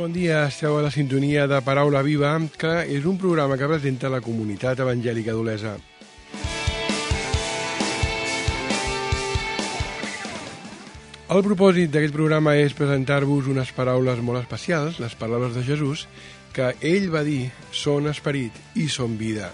bon dia. Esteu a la sintonia de Paraula Viva, que és un programa que presenta la comunitat evangèlica d'Olesa. El propòsit d'aquest programa és presentar-vos unes paraules molt especials, les paraules de Jesús, que ell va dir són esperit i són vida.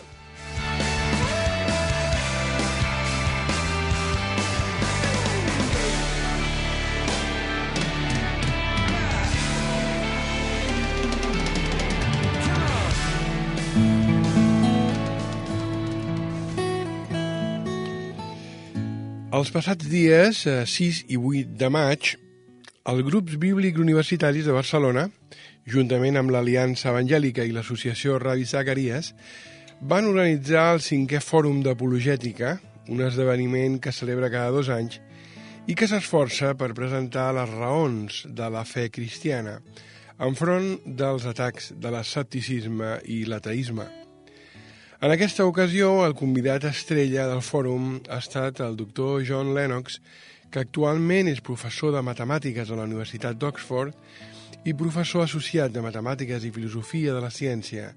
Els passats dies 6 eh, i 8 de maig, els grups bíblics universitaris de Barcelona, juntament amb l'Aliança Evangèlica i l'Associació Ravi Zacarias, van organitzar el cinquè Fòrum d'Apologètica, un esdeveniment que celebra cada dos anys i que s'esforça per presentar les raons de la fe cristiana enfront dels atacs de l'escepticisme i l'ateisme. En aquesta ocasió, el convidat estrella del fòrum ha estat el doctor John Lennox, que actualment és professor de matemàtiques a la Universitat d'Oxford i professor associat de matemàtiques i filosofia de la ciència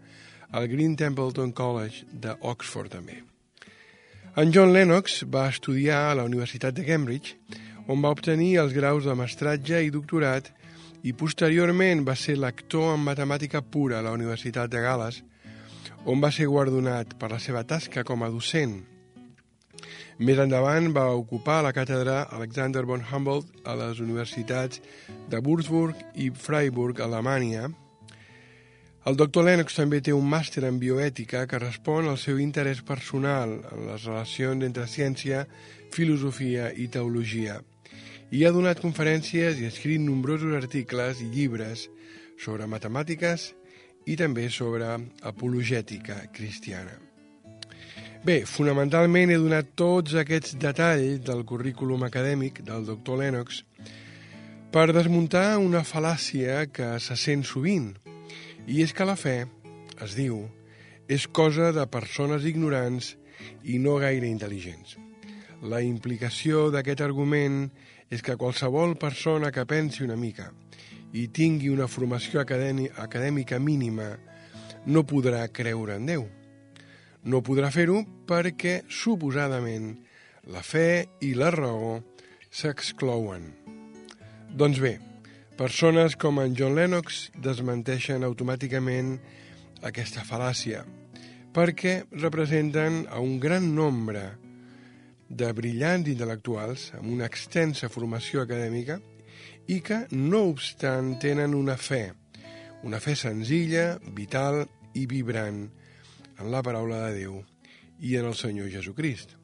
al Green Templeton College d'Oxford també. En John Lennox va estudiar a la Universitat de Cambridge, on va obtenir els graus de mestratge i doctorat i posteriorment va ser lector en matemàtica pura a la Universitat de Gales, on va ser guardonat per la seva tasca com a docent. Més endavant va ocupar la càtedra Alexander von Humboldt a les universitats de Würzburg i Freiburg, Alemanya. El doctor Lennox també té un màster en bioètica que respon al seu interès personal en les relacions entre ciència, filosofia i teologia. I ha donat conferències i ha escrit nombrosos articles i llibres sobre matemàtiques, i també sobre apologètica cristiana. Bé, fonamentalment he donat tots aquests detalls del currículum acadèmic del doctor Lennox per desmuntar una fal·làcia que se sent sovint, i és que la fe, es diu, és cosa de persones ignorants i no gaire intel·ligents. La implicació d'aquest argument és que qualsevol persona que pensi una mica i tingui una formació acadèmica mínima no podrà creure en Déu. No podrà fer-ho perquè, suposadament, la fe i la raó s'exclouen. Doncs bé, persones com en John Lennox desmenteixen automàticament aquesta fal·làcia perquè representen a un gran nombre de brillants intel·lectuals amb una extensa formació acadèmica i que, no obstant, tenen una fe, una fe senzilla, vital i vibrant en la paraula de Déu i en el Senyor Jesucrist.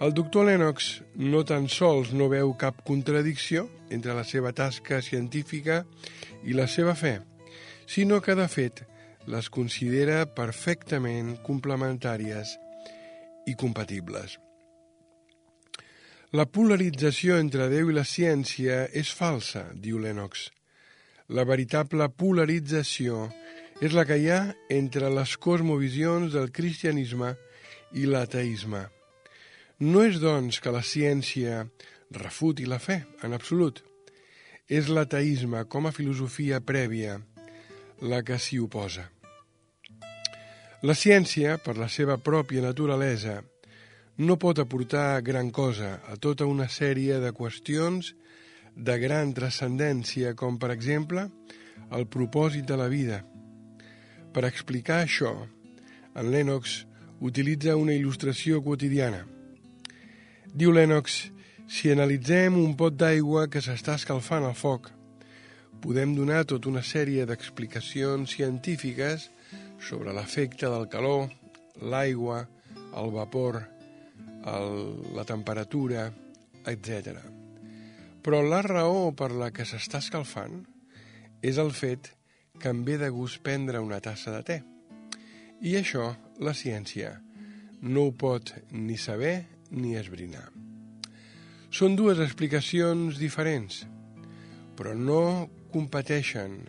El doctor Lennox no tan sols no veu cap contradicció entre la seva tasca científica i la seva fe, sinó que, de fet, les considera perfectament complementàries i compatibles. La polarització entre Déu i la ciència és falsa, diu Lennox. La veritable polarització és la que hi ha entre les cosmovisions del cristianisme i l'ateisme. No és, doncs, que la ciència refuti la fe, en absolut. És l'ateisme com a filosofia prèvia la que s'hi oposa. La ciència, per la seva pròpia naturalesa, no pot aportar gran cosa a tota una sèrie de qüestions de gran transcendència, com per exemple el propòsit de la vida. Per explicar això, en Lennox utilitza una il·lustració quotidiana. Diu Lennox, si analitzem un pot d'aigua que s'està escalfant al foc, podem donar tota una sèrie d'explicacions científiques sobre l'efecte del calor, l'aigua, el vapor, el, la temperatura, etc. Però la raó per la que s'està escalfant és el fet que em ve de gust prendre una tassa de te. I això la ciència no ho pot ni saber ni esbrinar. Són dues explicacions diferents, però no competeixen,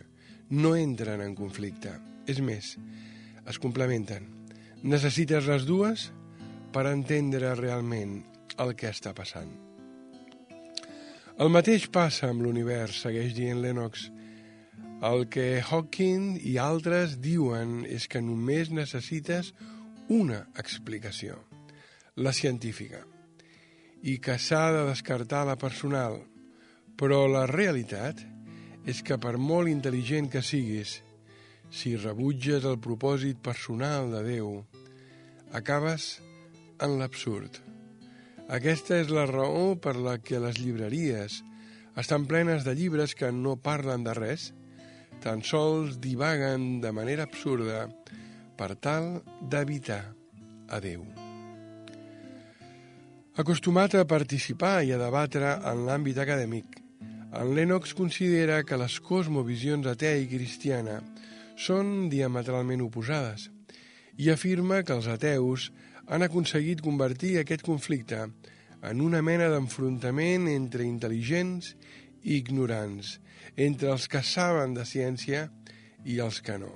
no entren en conflicte. És més, es complementen. Necessites les dues per entendre realment el que està passant. El mateix passa amb l'univers, segueix dient Lennox. El que Hawking i altres diuen és que només necessites una explicació, la científica, i que s'ha de descartar la personal, però la realitat és que per molt intel·ligent que siguis, si rebutges el propòsit personal de Déu, acabes en l'absurd. Aquesta és la raó per la que les llibreries estan plenes de llibres que no parlen de res, tan sols divaguen de manera absurda per tal d'evitar a Déu. Acostumat a participar i a debatre en l'àmbit acadèmic, en Lennox considera que les cosmovisions atea i cristiana són diametralment oposades i afirma que els ateus han aconseguit convertir aquest conflicte en una mena d'enfrontament entre intel·ligents i ignorants, entre els que saben de ciència i els que no.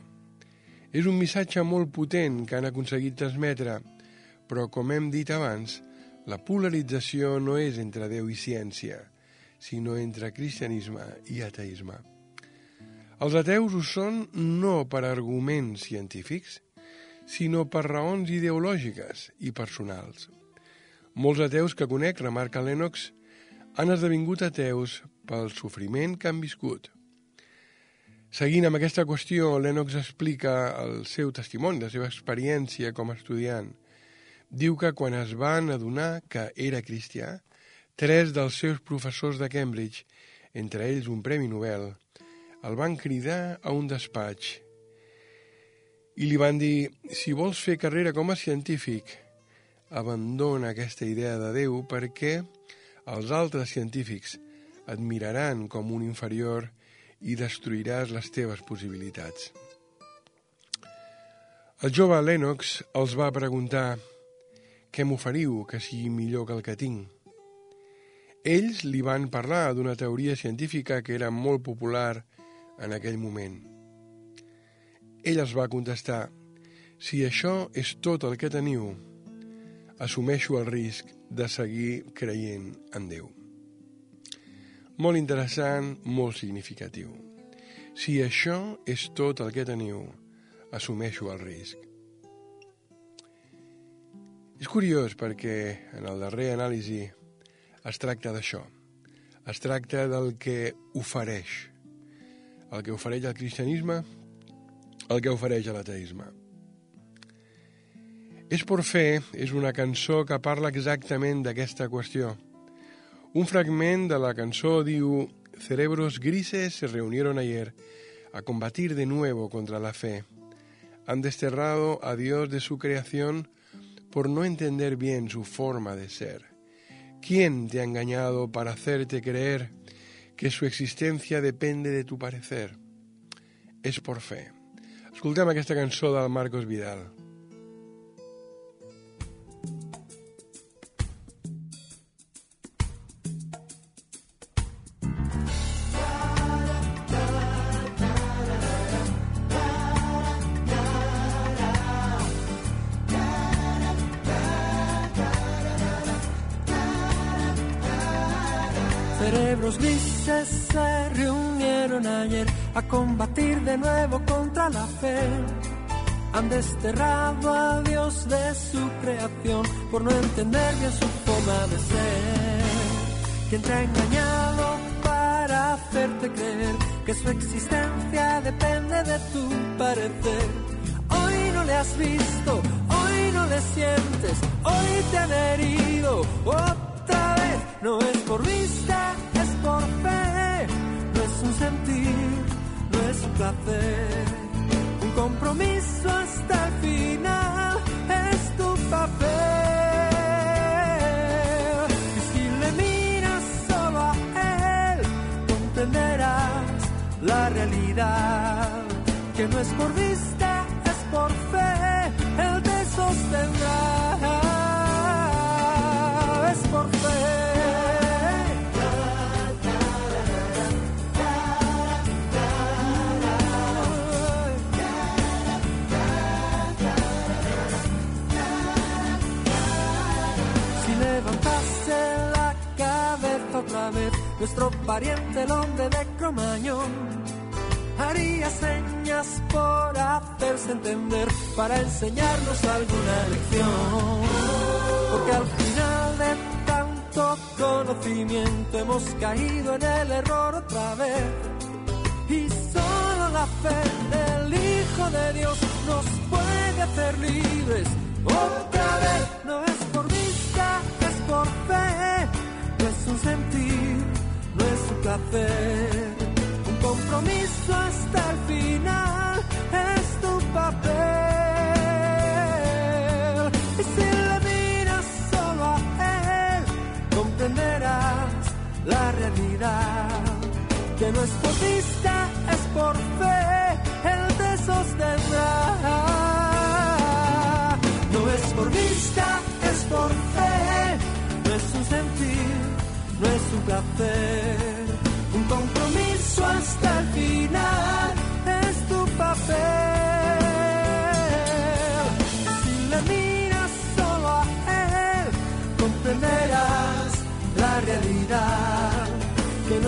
És un missatge molt potent que han aconseguit transmetre, però, com hem dit abans, la polarització no és entre Déu i ciència, sinó entre cristianisme i ateisme. Els ateus ho són no per arguments científics, sinó per raons ideològiques i personals. Molts ateus que conec, remarca Lennox, han esdevingut ateus pel sofriment que han viscut. Seguint amb aquesta qüestió, Lennox explica el seu testimoni, la seva experiència com a estudiant. Diu que quan es van adonar que era cristià, tres dels seus professors de Cambridge, entre ells un premi Nobel, el van cridar a un despatx i li van dir, si vols fer carrera com a científic, abandona aquesta idea de Déu perquè els altres científics et miraran com un inferior i destruiràs les teves possibilitats. El jove Lennox els va preguntar què m'oferiu que sigui millor que el que tinc. Ells li van parlar d'una teoria científica que era molt popular en aquell moment. Ell els va contestar, si això és tot el que teniu, assumeixo el risc de seguir creient en Déu. Molt interessant, molt significatiu. Si això és tot el que teniu, assumeixo el risc. És curiós perquè en el darrer anàlisi es tracta d'això. Es tracta del que ofereix. El que ofereix el cristianisme el que ofereix a l'ateisme. És por fer és una cançó que parla exactament d'aquesta qüestió. Un fragment de la cançó diu Cerebros grises se reunieron ayer a combatir de nuevo contra la fe. Han desterrado a Dios de su creación por no entender bien su forma de ser. ¿Quién te ha engañado para hacerte creer que su existencia depende de tu parecer? És por fe. Escoltem aquesta cançó del Marcos Vidal. Cerebros grises se reunieron ayer a combatir de nuevo contra la fe. Han desterrado a Dios de su creación por no entender bien su forma de ser. Quien te ha engañado para hacerte creer que su existencia depende de tu parecer. Hoy no le has visto, hoy no le sientes, hoy te han herido. Vez, no es por vista, es por fe, no es un sentir es placer. Un compromiso hasta el final es tu papel. Y si le miras solo a él, comprenderás la realidad. Que no es por vista, es por fe, él te sostendrá. Nuestro pariente el hombre de Cromañón haría señas por hacerse entender para enseñarnos alguna lección. Porque al final de tanto conocimiento hemos caído en el error otra vez. Y solo la fe del Hijo de Dios nos puede hacer libres. Otra vez no es por vista, es por fe. Es un sentir, es un compromiso hasta el final es tu papel. Y si le miras solo a él, comprenderás la realidad. Que no es por vista, es por fe, él te sostendrá. No es por vista, es por fe, no es un sentir, no es un placer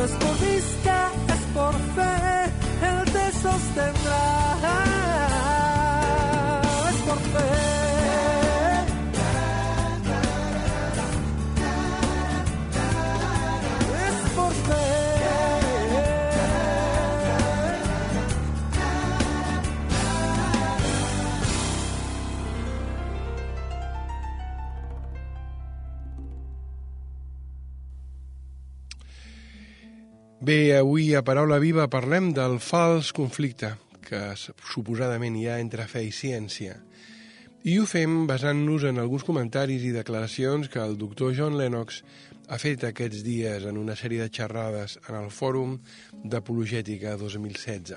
no es por vista, es por fe, él te sostendrá. Bé, avui a Paraula Viva parlem del fals conflicte que suposadament hi ha entre fe i ciència. I ho fem basant-nos en alguns comentaris i declaracions que el doctor John Lennox ha fet aquests dies en una sèrie de xerrades en el Fòrum d'Apologètica 2016.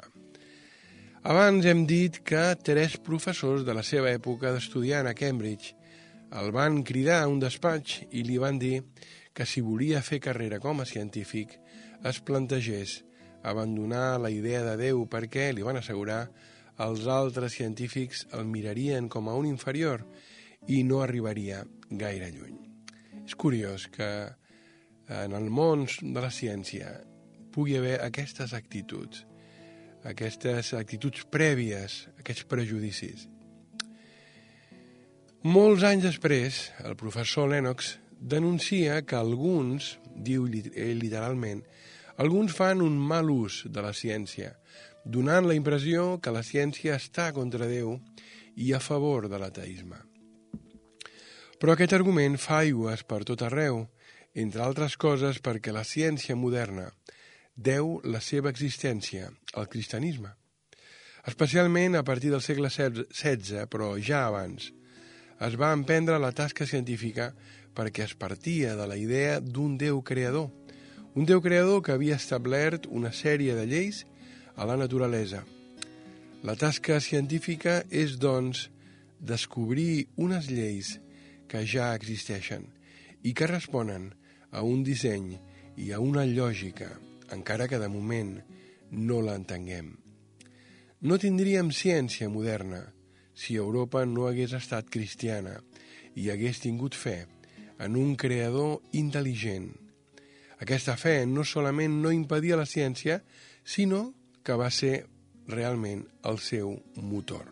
Abans hem dit que tres professors de la seva època d'estudiant a Cambridge el van cridar a un despatx i li van dir que si volia fer carrera com a científic es plantegés abandonar la idea de Déu perquè, li van assegurar, els altres científics el mirarien com a un inferior i no arribaria gaire lluny. És curiós que en el món de la ciència pugui haver aquestes actituds, aquestes actituds prèvies, aquests prejudicis. Molts anys després, el professor Lennox denuncia que alguns, diu ell literalment, alguns fan un mal ús de la ciència, donant la impressió que la ciència està contra Déu i a favor de l'ateisme. Però aquest argument fa aigües per tot arreu, entre altres coses perquè la ciència moderna deu la seva existència al cristianisme. Especialment a partir del segle XVI, però ja abans, es va emprendre la tasca científica perquè es partia de la idea d'un Déu creador, un Déu creador que havia establert una sèrie de lleis a la naturalesa. La tasca científica és, doncs, descobrir unes lleis que ja existeixen i que responen a un disseny i a una lògica, encara que de moment no l'entenguem. No tindríem ciència moderna si Europa no hagués estat cristiana i hagués tingut fe en un creador intel·ligent, aquesta fe no solament no impedia la ciència, sinó que va ser realment el seu motor,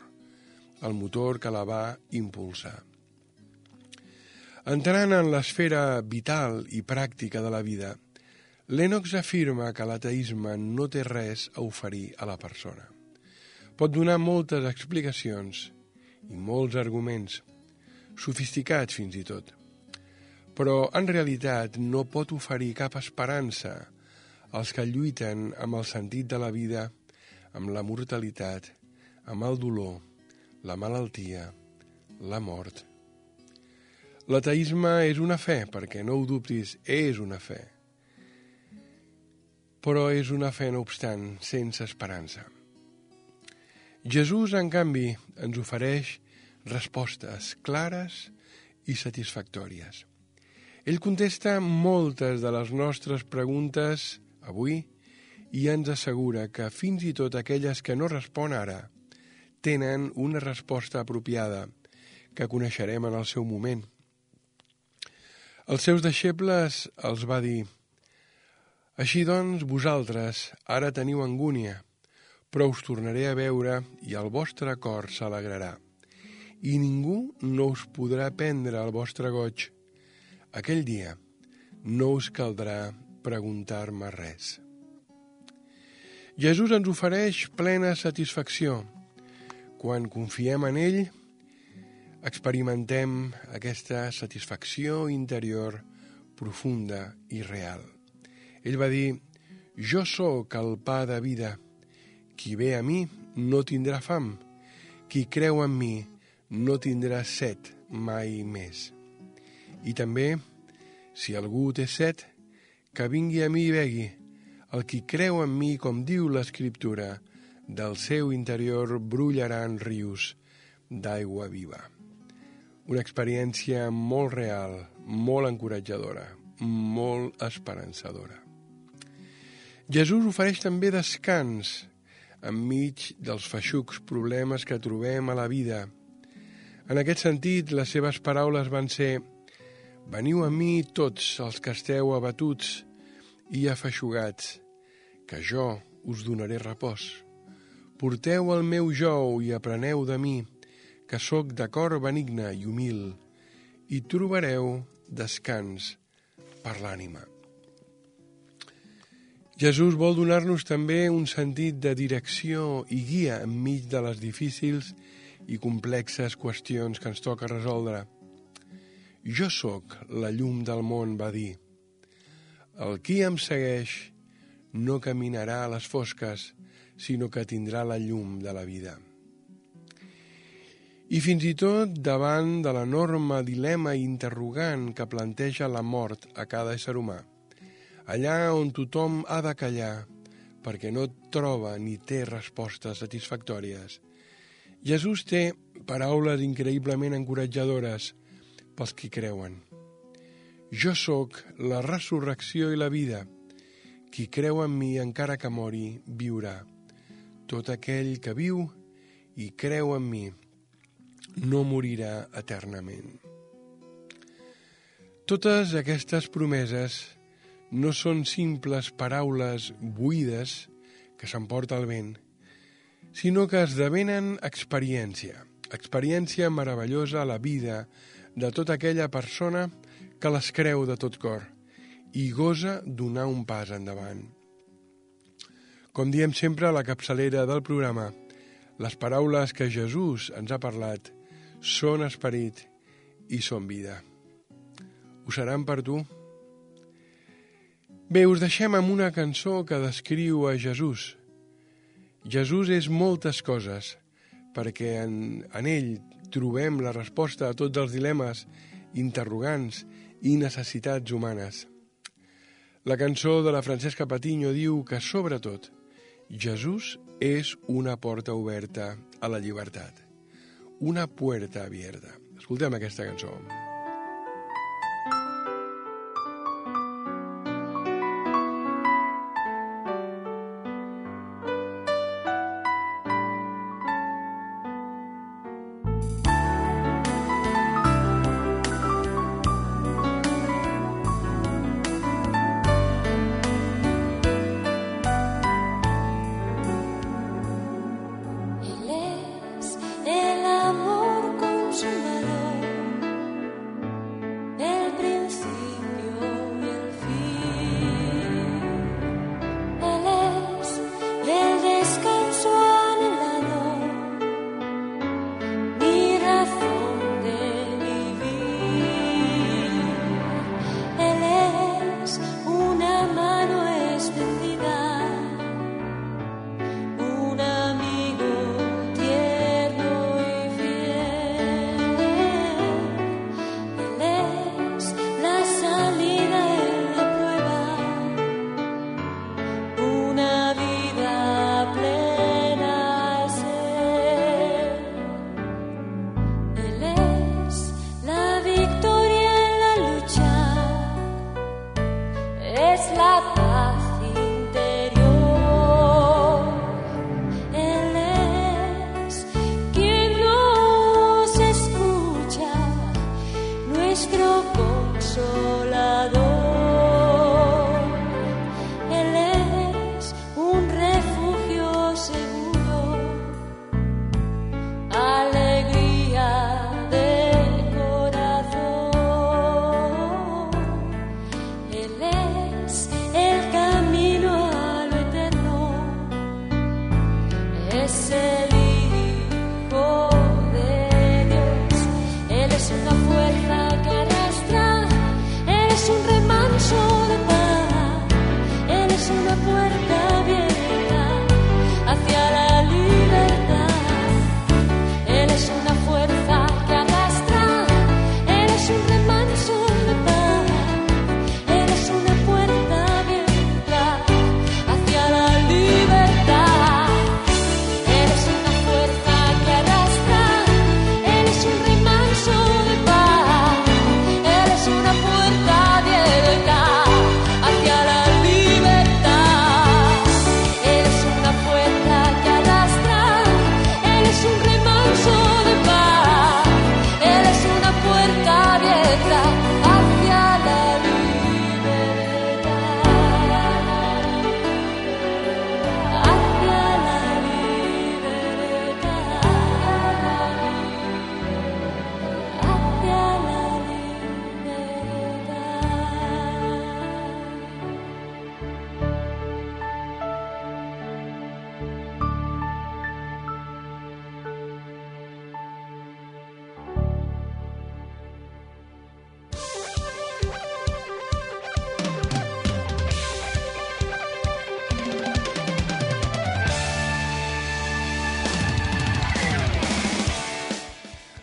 el motor que la va impulsar. Entrant en l'esfera vital i pràctica de la vida, Lennox afirma que l'ateisme no té res a oferir a la persona. Pot donar moltes explicacions i molts arguments, sofisticats fins i tot, però en realitat no pot oferir cap esperança als que lluiten amb el sentit de la vida, amb la mortalitat, amb el dolor, la malaltia, la mort. L'ateisme és una fe, perquè no ho dubtis, és una fe. Però és una fe, no obstant, sense esperança. Jesús, en canvi, ens ofereix respostes clares i satisfactòries. Ell contesta moltes de les nostres preguntes avui i ens assegura que fins i tot aquelles que no respon ara tenen una resposta apropiada que coneixerem en el seu moment. Els seus deixebles els va dir «Així doncs, vosaltres ara teniu angúnia, però us tornaré a veure i el vostre cor s'alegrarà. I ningú no us podrà prendre el vostre goig. Aquell dia no us caldrà preguntar-me res. Jesús ens ofereix plena satisfacció. Quan confiem en ell, experimentem aquesta satisfacció interior profunda i real. Ell va dir, jo sóc el pa de vida. Qui ve a mi no tindrà fam. Qui creu en mi no tindrà set mai més. I també, si algú té set, que vingui a mi i begui. El qui creu en mi, com diu l'Escriptura, del seu interior brullaran rius d'aigua viva. Una experiència molt real, molt encoratjadora, molt esperançadora. Jesús ofereix també descans enmig dels feixucs problemes que trobem a la vida. En aquest sentit, les seves paraules van ser Veniu a mi tots els que esteu abatuts i afeixugats, que jo us donaré repòs. Porteu el meu jou i apreneu de mi, que sóc de cor benigne i humil, i trobareu descans per l'ànima. Jesús vol donar-nos també un sentit de direcció i guia enmig de les difícils i complexes qüestions que ens toca resoldre. Jo sóc la llum del món, va dir. El qui em segueix no caminarà a les fosques, sinó que tindrà la llum de la vida. I fins i tot davant de l'enorme dilema interrogant que planteja la mort a cada ésser humà, allà on tothom ha de callar perquè no troba ni té respostes satisfactòries, Jesús té paraules increïblement encoratjadores pels qui creuen. Jo sóc la resurrecció i la vida. Qui creu en mi, encara que mori, viurà. Tot aquell que viu i creu en mi no morirà eternament. Totes aquestes promeses no són simples paraules buides que s'emporta el vent, sinó que esdevenen experiència, experiència meravellosa a la vida de tota aquella persona que les creu de tot cor i gosa donar un pas endavant. Com diem sempre a la capçalera del programa, les paraules que Jesús ens ha parlat són esperit i són vida. Ho seran per tu? Bé, us deixem amb una cançó que descriu a Jesús, Jesús és moltes coses, perquè en, en ell trobem la resposta a tots els dilemes, interrogants i necessitats humanes. La cançó de la Francesca Patiño diu que, sobretot, Jesús és una porta oberta a la llibertat. Una puerta abierta. Escoltem aquesta cançó. seguro. crescer.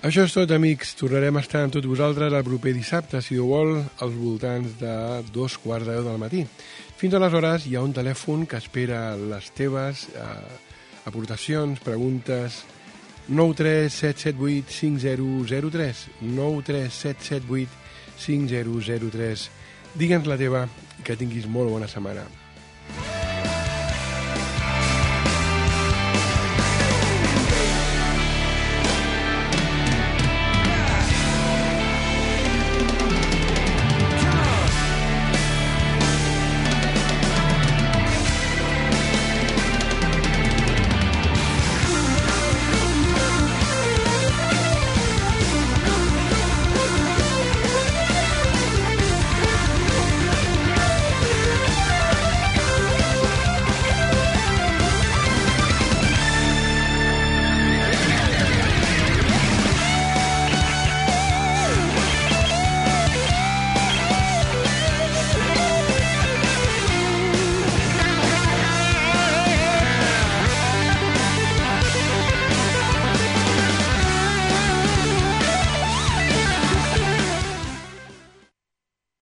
Això és tot, amics. Tornarem a estar amb tots vosaltres el proper dissabte, si ho vol, als voltants de dos quarts de deu del matí. Fins aleshores hi ha un telèfon que espera les teves eh, aportacions, preguntes... 93778 5003 93778 5003 Digue'ns la teva que tinguis molt bona setmana.